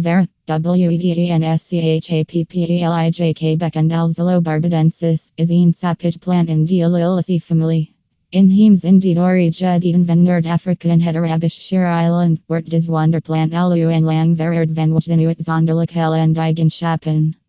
Vera, W E D E N S C H A P P E L I J K Alzalo barbadensis is een sapid plant in the Liliaceae family. Inheems indidori jadiden van Noord-Afrika en het Arabisch Island, wordt des wonderplant alu en lang vererd van wat zinuit zonderlijk helle en eigenschappen.